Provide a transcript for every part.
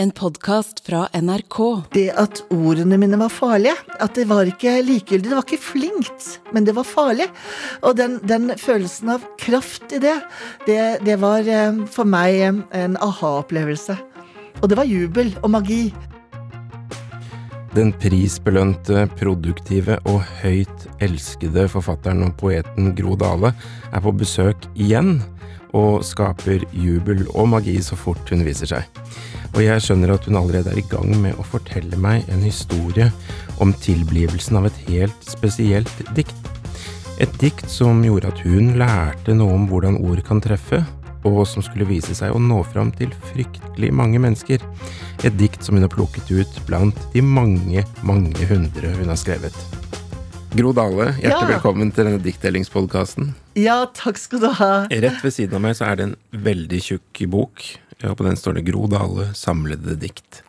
En podkast fra NRK. Det at ordene mine var farlige. At det var ikke likegyldig. Det var ikke flinkt, men det var farlig. Og den, den følelsen av kraft i det, det, det var eh, for meg eh, en aha-opplevelse. Og det var jubel og magi. Den prisbelønte, produktive og høyt elskede forfatteren og poeten Gro Dale er på besøk igjen, og skaper jubel og magi så fort hun viser seg. Og jeg skjønner at hun allerede er i gang med å fortelle meg en historie om tilblivelsen av et helt spesielt dikt. Et dikt som gjorde at hun lærte noe om hvordan ord kan treffe, og som skulle vise seg å nå fram til fryktelig mange mennesker. Et dikt som hun har plukket ut blant de mange, mange hundre hun har skrevet. Gro Dale, hjertelig Ja. velkommen til denne diktdelingspodkasten. Ja, takk skal du ha. Rett ved siden av meg så er det en veldig tjukk bok, og på den står det Gro Dale samlede dikt.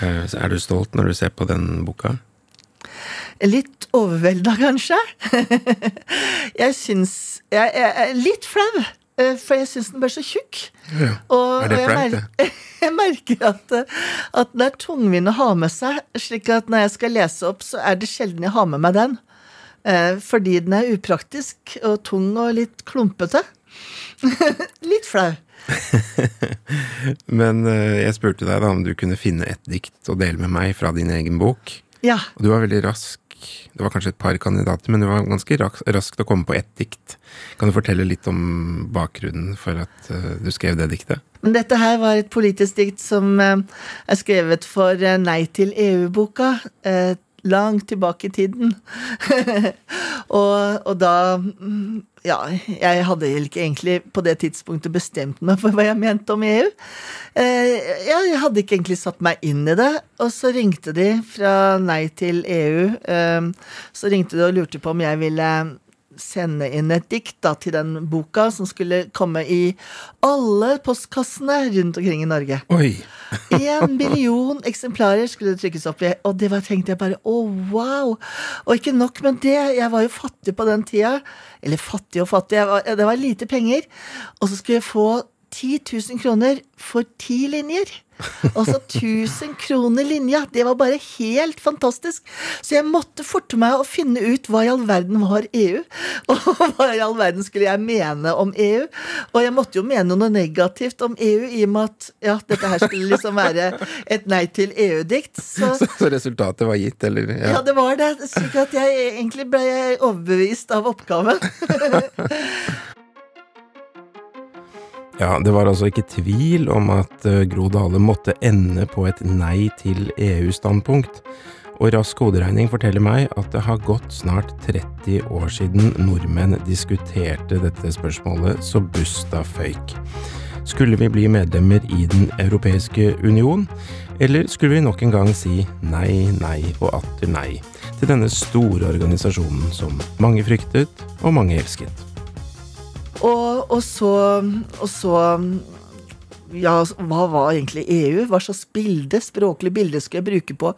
Eh, Så er du stolt når du ser på den boka? Litt overvelda, kanskje. Jeg syns Jeg jeg er litt flau, eh, for jeg syns den ble så tjukk. Ja. Og, Er det flaut, det? jeg merker at, at den er tungvint å ha med seg, slik at når jeg skal lese opp, så er det sjelden jeg har med meg den. Eh, fordi den er upraktisk og tung og litt klumpete. litt flau. Men eh, jeg spurte deg da om du kunne finne et dikt å dele med meg fra din egen bok. Ja. Og du var veldig rask. Det var kanskje et par kandidater, men du var ganske rask til å komme på ett dikt. Kan du fortelle litt om bakgrunnen for at eh, du skrev det diktet? Dette her var et politisk dikt som er skrevet for Nei til EU-boka. Langt tilbake i tiden. og, og da Ja, jeg hadde ikke egentlig på det tidspunktet bestemt meg for hva jeg mente om EU. Eh, jeg hadde ikke egentlig satt meg inn i det. Og så ringte de fra Nei til EU. Eh, så ringte de og lurte på om jeg ville sende inn et dikt da, til den boka, som skulle komme i alle postkassene rundt omkring i Norge. Oi! En million eksemplarer skulle det trykkes opp i, og det var, tenkte jeg bare å, wow! Og ikke nok med det, jeg var jo fattig på den tida. Eller fattig og fattig, var, det var lite penger. Og så skulle jeg få 10 000 kroner for ti linjer. Altså 1000 kroner linja. Det var bare helt fantastisk. Så jeg måtte forte meg å finne ut hva i all verden var EU. Og hva i all verden skulle jeg mene om EU. Og jeg måtte jo mene noe negativt om EU, i og med at ja, dette her skulle liksom være et nei til EU-dikt. Så Så, resultatet var gitt, eller? ja, det var det. Slik at jeg egentlig ble overbevist av oppgaven. Ja, det var altså ikke tvil om at eh, Gro Dale måtte ende på et nei til EU-standpunkt. Og rask hoderegning forteller meg at det har gått snart 30 år siden nordmenn diskuterte dette spørsmålet så busta føyk. Skulle vi bli medlemmer i Den europeiske union, eller skulle vi nok en gang si nei, nei og atter nei til denne store organisasjonen som mange fryktet og mange elsket? Og, og så Og så Ja, hva var egentlig EU? Hva slags bilde, språklig bilde skal jeg bruke på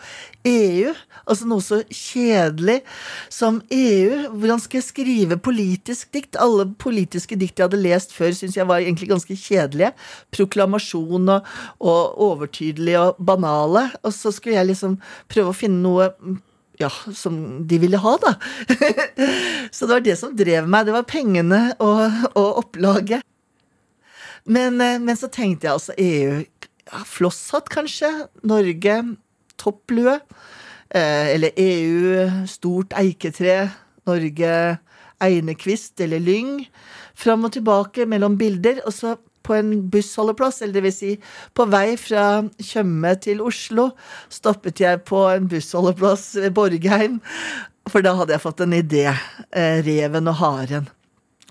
EU? Altså noe så kjedelig som EU. Hvordan skal jeg skrive politisk dikt? Alle politiske dikt jeg hadde lest før, syns jeg var egentlig ganske kjedelige. Proklamasjon og, og overtydelige og banale. Og så skulle jeg liksom prøve å finne noe ja, som de ville ha, da. så det var det som drev meg. Det var pengene og, og opplaget. Men, eh, men så tenkte jeg altså EU ja, Flosshatt, kanskje. Norge, topplue. Eh, eller EU, stort eiketre. Norge, einekvist eller lyng. Fram og tilbake mellom bilder. Og så på en bussholdeplass, eller vil si på vei fra Tjøme til Oslo, stoppet jeg på en bussholdeplass ved Borgheim, for da hadde jeg fått en idé. Eh, reven og haren.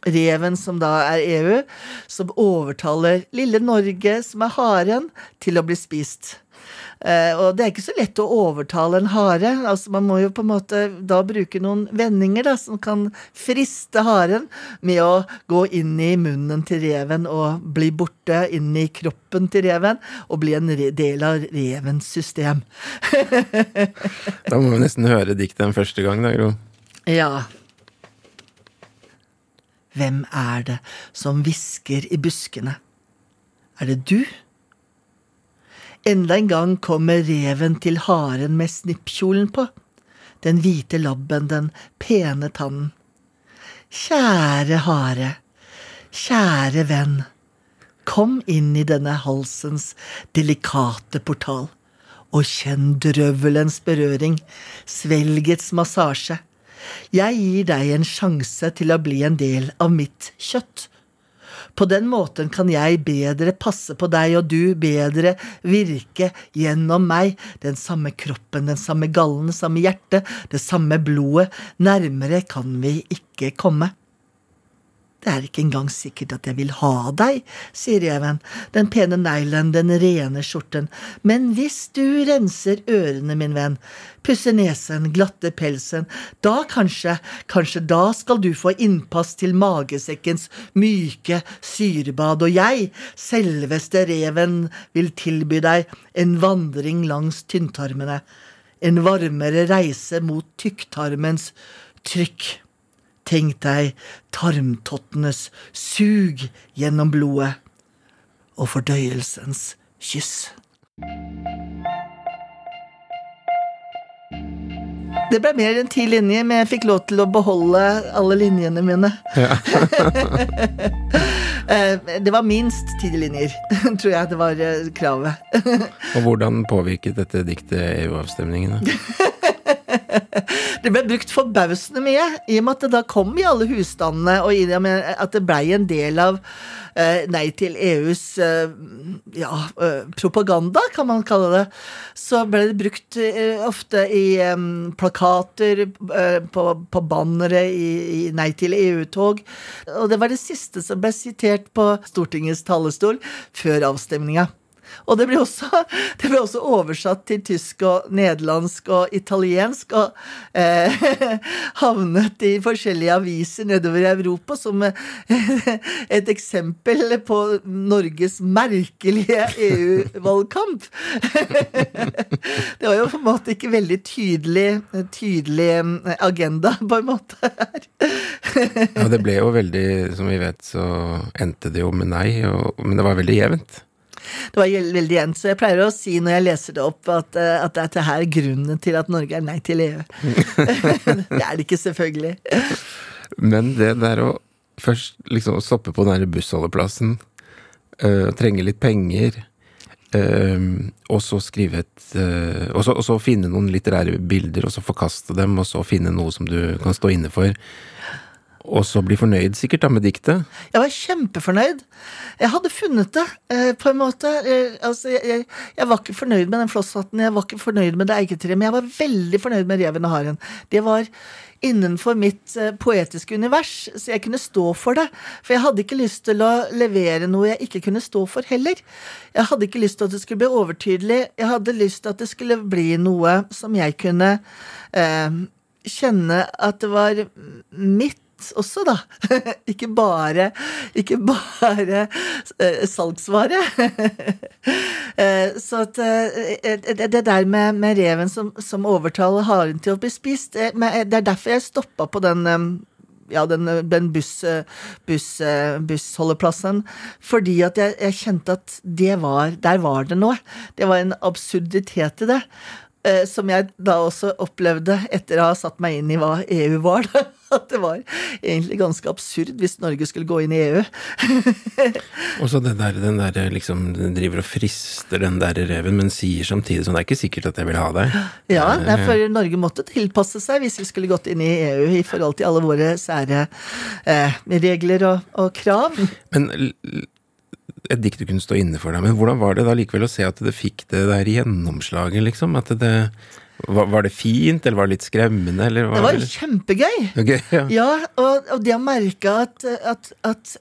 Reven, som da er EU, som overtaler lille Norge, som er haren, til å bli spist. Eh, og det er ikke så lett å overtale en hare. altså Man må jo på en måte da bruke noen vendinger da, som kan friste haren med å gå inn i munnen til reven og bli borte inn i kroppen til reven og bli en del av revens system. Da må vi nesten høre diktet en første gang, da, Gro. Ja. Hvem er det som hvisker i buskene? Er det du? Enda en gang kommer reven til haren med snippkjolen på. Den hvite labben, den pene tannen. Kjære hare, kjære venn, kom inn i denne halsens delikate portal, og kjenn drøvelens berøring, svelgets massasje. Jeg gir deg en sjanse til å bli en del av mitt kjøtt. På den måten kan jeg bedre passe på deg, og du bedre virke gjennom meg. Den samme kroppen, den samme gallen, samme hjertet, det samme blodet. Nærmere kan vi ikke komme. Det er ikke engang sikkert at jeg vil ha deg, sier reven, den pene neglen, den rene skjorten, men hvis du renser ørene, min venn, pusser nesen, glatter pelsen, da kanskje, kanskje da skal du få innpass til magesekkens myke syrebad, og jeg, selveste reven, vil tilby deg en vandring langs tynntarmene, en varmere reise mot tykktarmens trykk. Tenk deg tarmtottenes sug gjennom blodet og fordøyelsens kyss. Det ble mer enn ti linjer, men jeg fikk lov til å beholde alle linjene mine. Ja. det var minst ti linjer, tror jeg det var eh, kravet. Og hvordan påvirket dette diktet EU-avstemningene? Det ble brukt forbausende mye, i og med at det da kom i alle husstandene, og i det at det blei en del av eh, Nei til EUs eh, ja, eh, propaganda, kan man kalle det. Så ble det brukt eh, ofte i eh, plakater, eh, på, på bannere i, i Nei til EU-tog. Og det var det siste som ble sitert på Stortingets talerstol før avstemninga. Og det ble, også, også oversatt til tysk og nederlandsk og italiensk, og eh, havnet i forskjellige aviser nedover i Europa som eh, et eksempel på Norges merkelige EU-valgkamp. det var jo på en måte ikke veldig tydelig, tydelig eh, agenda, på en måte. ja, det ble jo veldig, som vi vet, så endte det jo med nei, og, men det var veldig jevnt. Det var veldig jevnt, så jeg pleier å si når jeg leser det opp, at, det at dette her er grunnen til at Norge er nei til EU. det er det ikke, selvfølgelig. Men det der å først liksom stoppe på den bussholdeplassen, øh, trenge litt penger, øh, og så skrive et øh, og, så, og så finne noen litterære bilder, og så forkaste dem, og så finne noe som du kan stå inne for. Og så bli fornøyd sikkert da med diktet? Jeg var kjempefornøyd. Jeg hadde funnet det, eh, på en måte. Eh, altså, jeg, jeg, jeg, var ikke fornøyd med den flosshatten, jeg var ikke fornøyd med det eiketreet, men jeg var veldig fornøyd med reven og haren. Det var innenfor mitt eh, poetiske univers, så jeg kunne stå for det. For jeg hadde ikke lyst til å levere noe jeg ikke kunne stå for heller. Jeg hadde ikke lyst til at det skulle bli overtydelig, jeg hadde lyst til at det skulle bli noe som jeg kunne eh, kjenne at det var mitt også, da. ikke bare, ikke bare uh, salgsvare. uh, så at uh, det der med, med reven som, som, overtaler haren til å bli spist, det er derfor jeg stoppa på den ja, den, den buss, buss, bussholdeplassen. Fordi at jeg, jeg, kjente at det var Der var det noe. Det var en absurditet i det. Som jeg da også opplevde etter å ha satt meg inn i hva EU var. at det var egentlig ganske absurd hvis Norge skulle gå inn i EU. og så den der, den der liksom, den driver og frister den der reven, men sier samtidig sånn det er ikke sikkert at jeg vil ha deg. Ja, for Norge måtte tilpasse seg hvis vi skulle gått inn i EU i forhold til alle våre sære eh, regler og, og krav. Men et dikt du kunne stå inne for deg, men hvordan var det da likevel å se at det fikk det der gjennomslaget, liksom? At det var, var, det fint, eller var det litt skremmende? Eller var det var det... kjempegøy! Okay, ja. ja, og, og det å merke at, at, at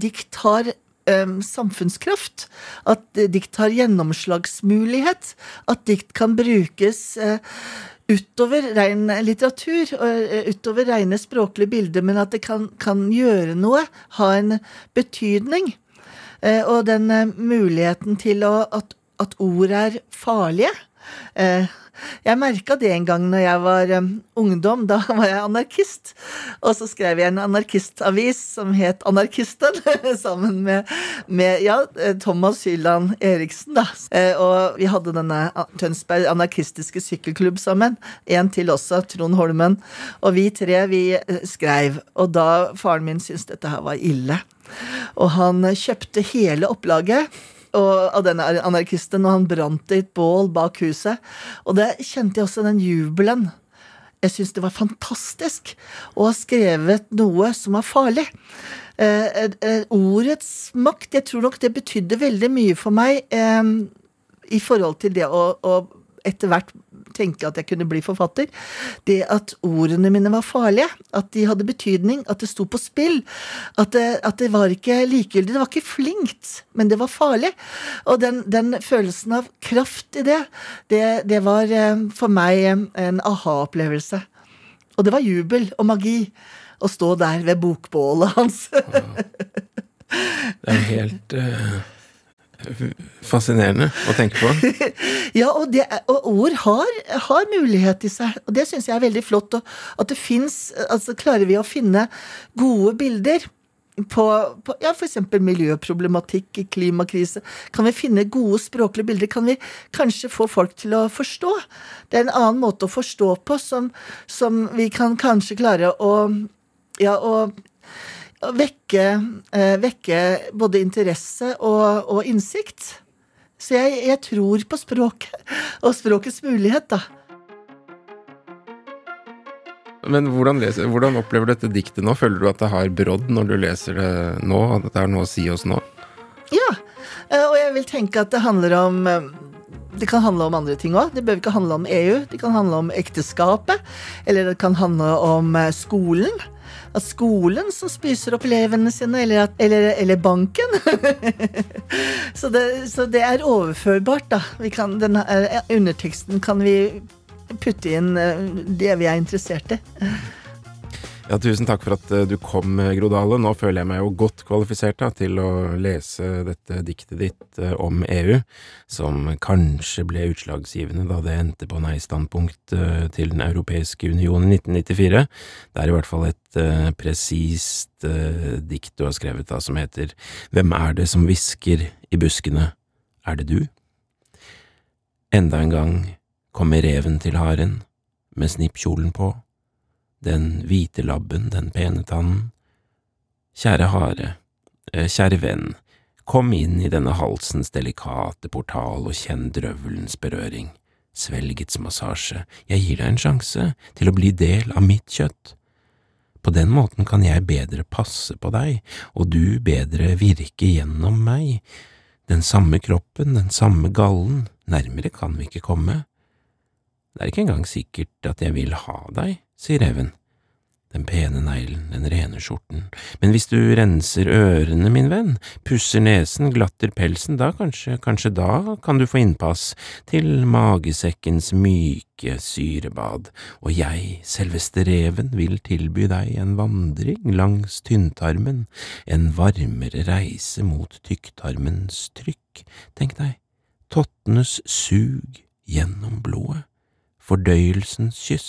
dikt har um, samfunnskraft. At dikt har gjennomslagsmulighet. At dikt kan brukes uh, utover ren litteratur, uh, utover rene språklige bilder, men at det kan, kan gjøre noe, ha en betydning. Uh, og den muligheten til å, at at ord er farlige. Eh, jeg merka det en gang når jeg var um, ungdom. Da var jeg anarkist. Og så skrev jeg en anarkistavis som het Anarkisten, sammen med, med, ja, Thomas Hylland Eriksen, da. Eh, og vi hadde denne Tønsberg anarkistiske sykkelklubb sammen. En til også, Trond Holmen. Og vi tre, vi skreiv. Og da faren min syntes dette her var ille. Og han kjøpte hele opplaget og, av denne anarkisten, og han brant i et bål bak huset. Og det kjente jeg også den jubelen. Jeg syns det var fantastisk å ha skrevet noe som var farlig. Eh, eh, eh, ordets makt, jeg tror nok det betydde veldig mye for meg eh, i forhold til det å, å etter hvert tenke at jeg kunne bli forfatter. Det at ordene mine var farlige, at de hadde betydning, at det sto på spill. At det, at det var ikke likegyldig. Det var ikke flinkt, men det var farlig. Og den, den følelsen av kraft i det, det, det var eh, for meg en aha-opplevelse. Og det var jubel og magi å stå der ved bokbålet hans. det er helt uh fascinerende å tenke på. ja, og, det, og ord har, har, mulighet i seg, og det syns jeg er veldig flott. at det fins Altså, klarer vi å finne gode bilder på, på ja, f.eks. miljøproblematikk, klimakrise. Kan vi finne gode språklige bilder? Kan vi kanskje få folk til å forstå? Det er en annen måte å forstå på som, som vi kan kanskje klare å ja, å vekke, eh, vekke både interesse og, og innsikt. Så jeg, jeg, tror på språket, og språkets mulighet, da. Men hvordan, leser, hvordan, opplever du dette diktet nå? Føler du at det har brodd når du leser det nå? At det har noe å si oss nå? Ja, eh, og jeg vil tenke at det handler om eh, det kan handle om andre ting òg. Det bør ikke handle om EU. Det kan handle om ekteskapet. Eller det kan handle om skolen at skolen som spiser opp elevene sine, eller, at, eller, eller banken. så, det, så, det, er overførbart, da. Kan, denne underteksten kan vi putte inn eh, det vi er interessert i. Ja, Tusen takk for at eh, du kom, Gro Grodale. Nå føler jeg meg jo godt kvalifisert da, til å lese dette diktet ditt eh, om EU, som kanskje ble utslagsgivende da det endte på nei-standpunkt til Den europeiske union i 1994. Det er i hvert fall et presist dikt du har skrevet da, som heter Hvem er det som hvisker i buskene, er det du? Enda en gang kommer reven til haren, med snippkjolen på den hvite labben, den pene tannen. Kjære hare, eh, kjære venn, kom inn i denne halsens delikate portal og kjenn drøvelens berøring, svelgets massasje, jeg gir deg en sjanse til å bli del av mitt kjøtt. På den måten kan jeg bedre passe på deg, og du bedre virke gjennom meg, den samme kroppen, den samme gallen, nærmere kan vi ikke komme. Det er ikke engang sikkert at jeg vil ha deg, sier reven. Den pene neglen, den rene skjorten, men hvis du renser ørene, min venn, pusser nesen, glatter pelsen, da kanskje, kanskje da kan du få innpass til magesekkens myke syrebad, og jeg, selveste reven, vil tilby deg en vandring langs tynntarmen, en varmere reise mot tykktarmens trykk, tenk deg, tottenes sug gjennom blodet fordøyelsens kyss.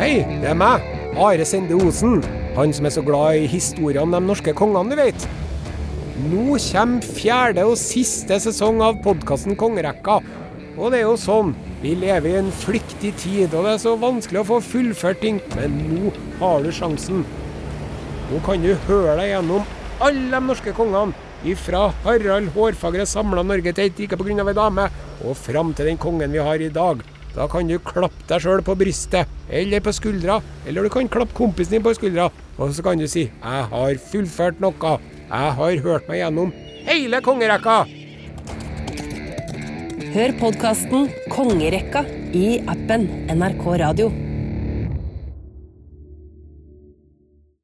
Hei, det er meg, Are Sende Osen. Han som er så glad i historien om de norske kongene, du vet. Nå kommer fjerde og siste sesong av podkasten Kongerekka. Og det er jo sånn, vi lever i en flyktig tid, og det er så vanskelig å få fullført ting. Men nå har du sjansen. Nå kan du høre deg gjennom alle de norske kongene Ifra Harald Hårfagre samla Norge til et rike pga. ei dame, og fram til den kongen vi har i dag. Da kan du klappe deg sjøl på brystet, eller på skuldra, eller du kan klappe kompisen din på skuldra, og så kan du si 'Jeg har fullført noe. Jeg har hørt meg gjennom hele kongerekka'. Hør podkasten 'Kongerekka' i appen NRK Radio.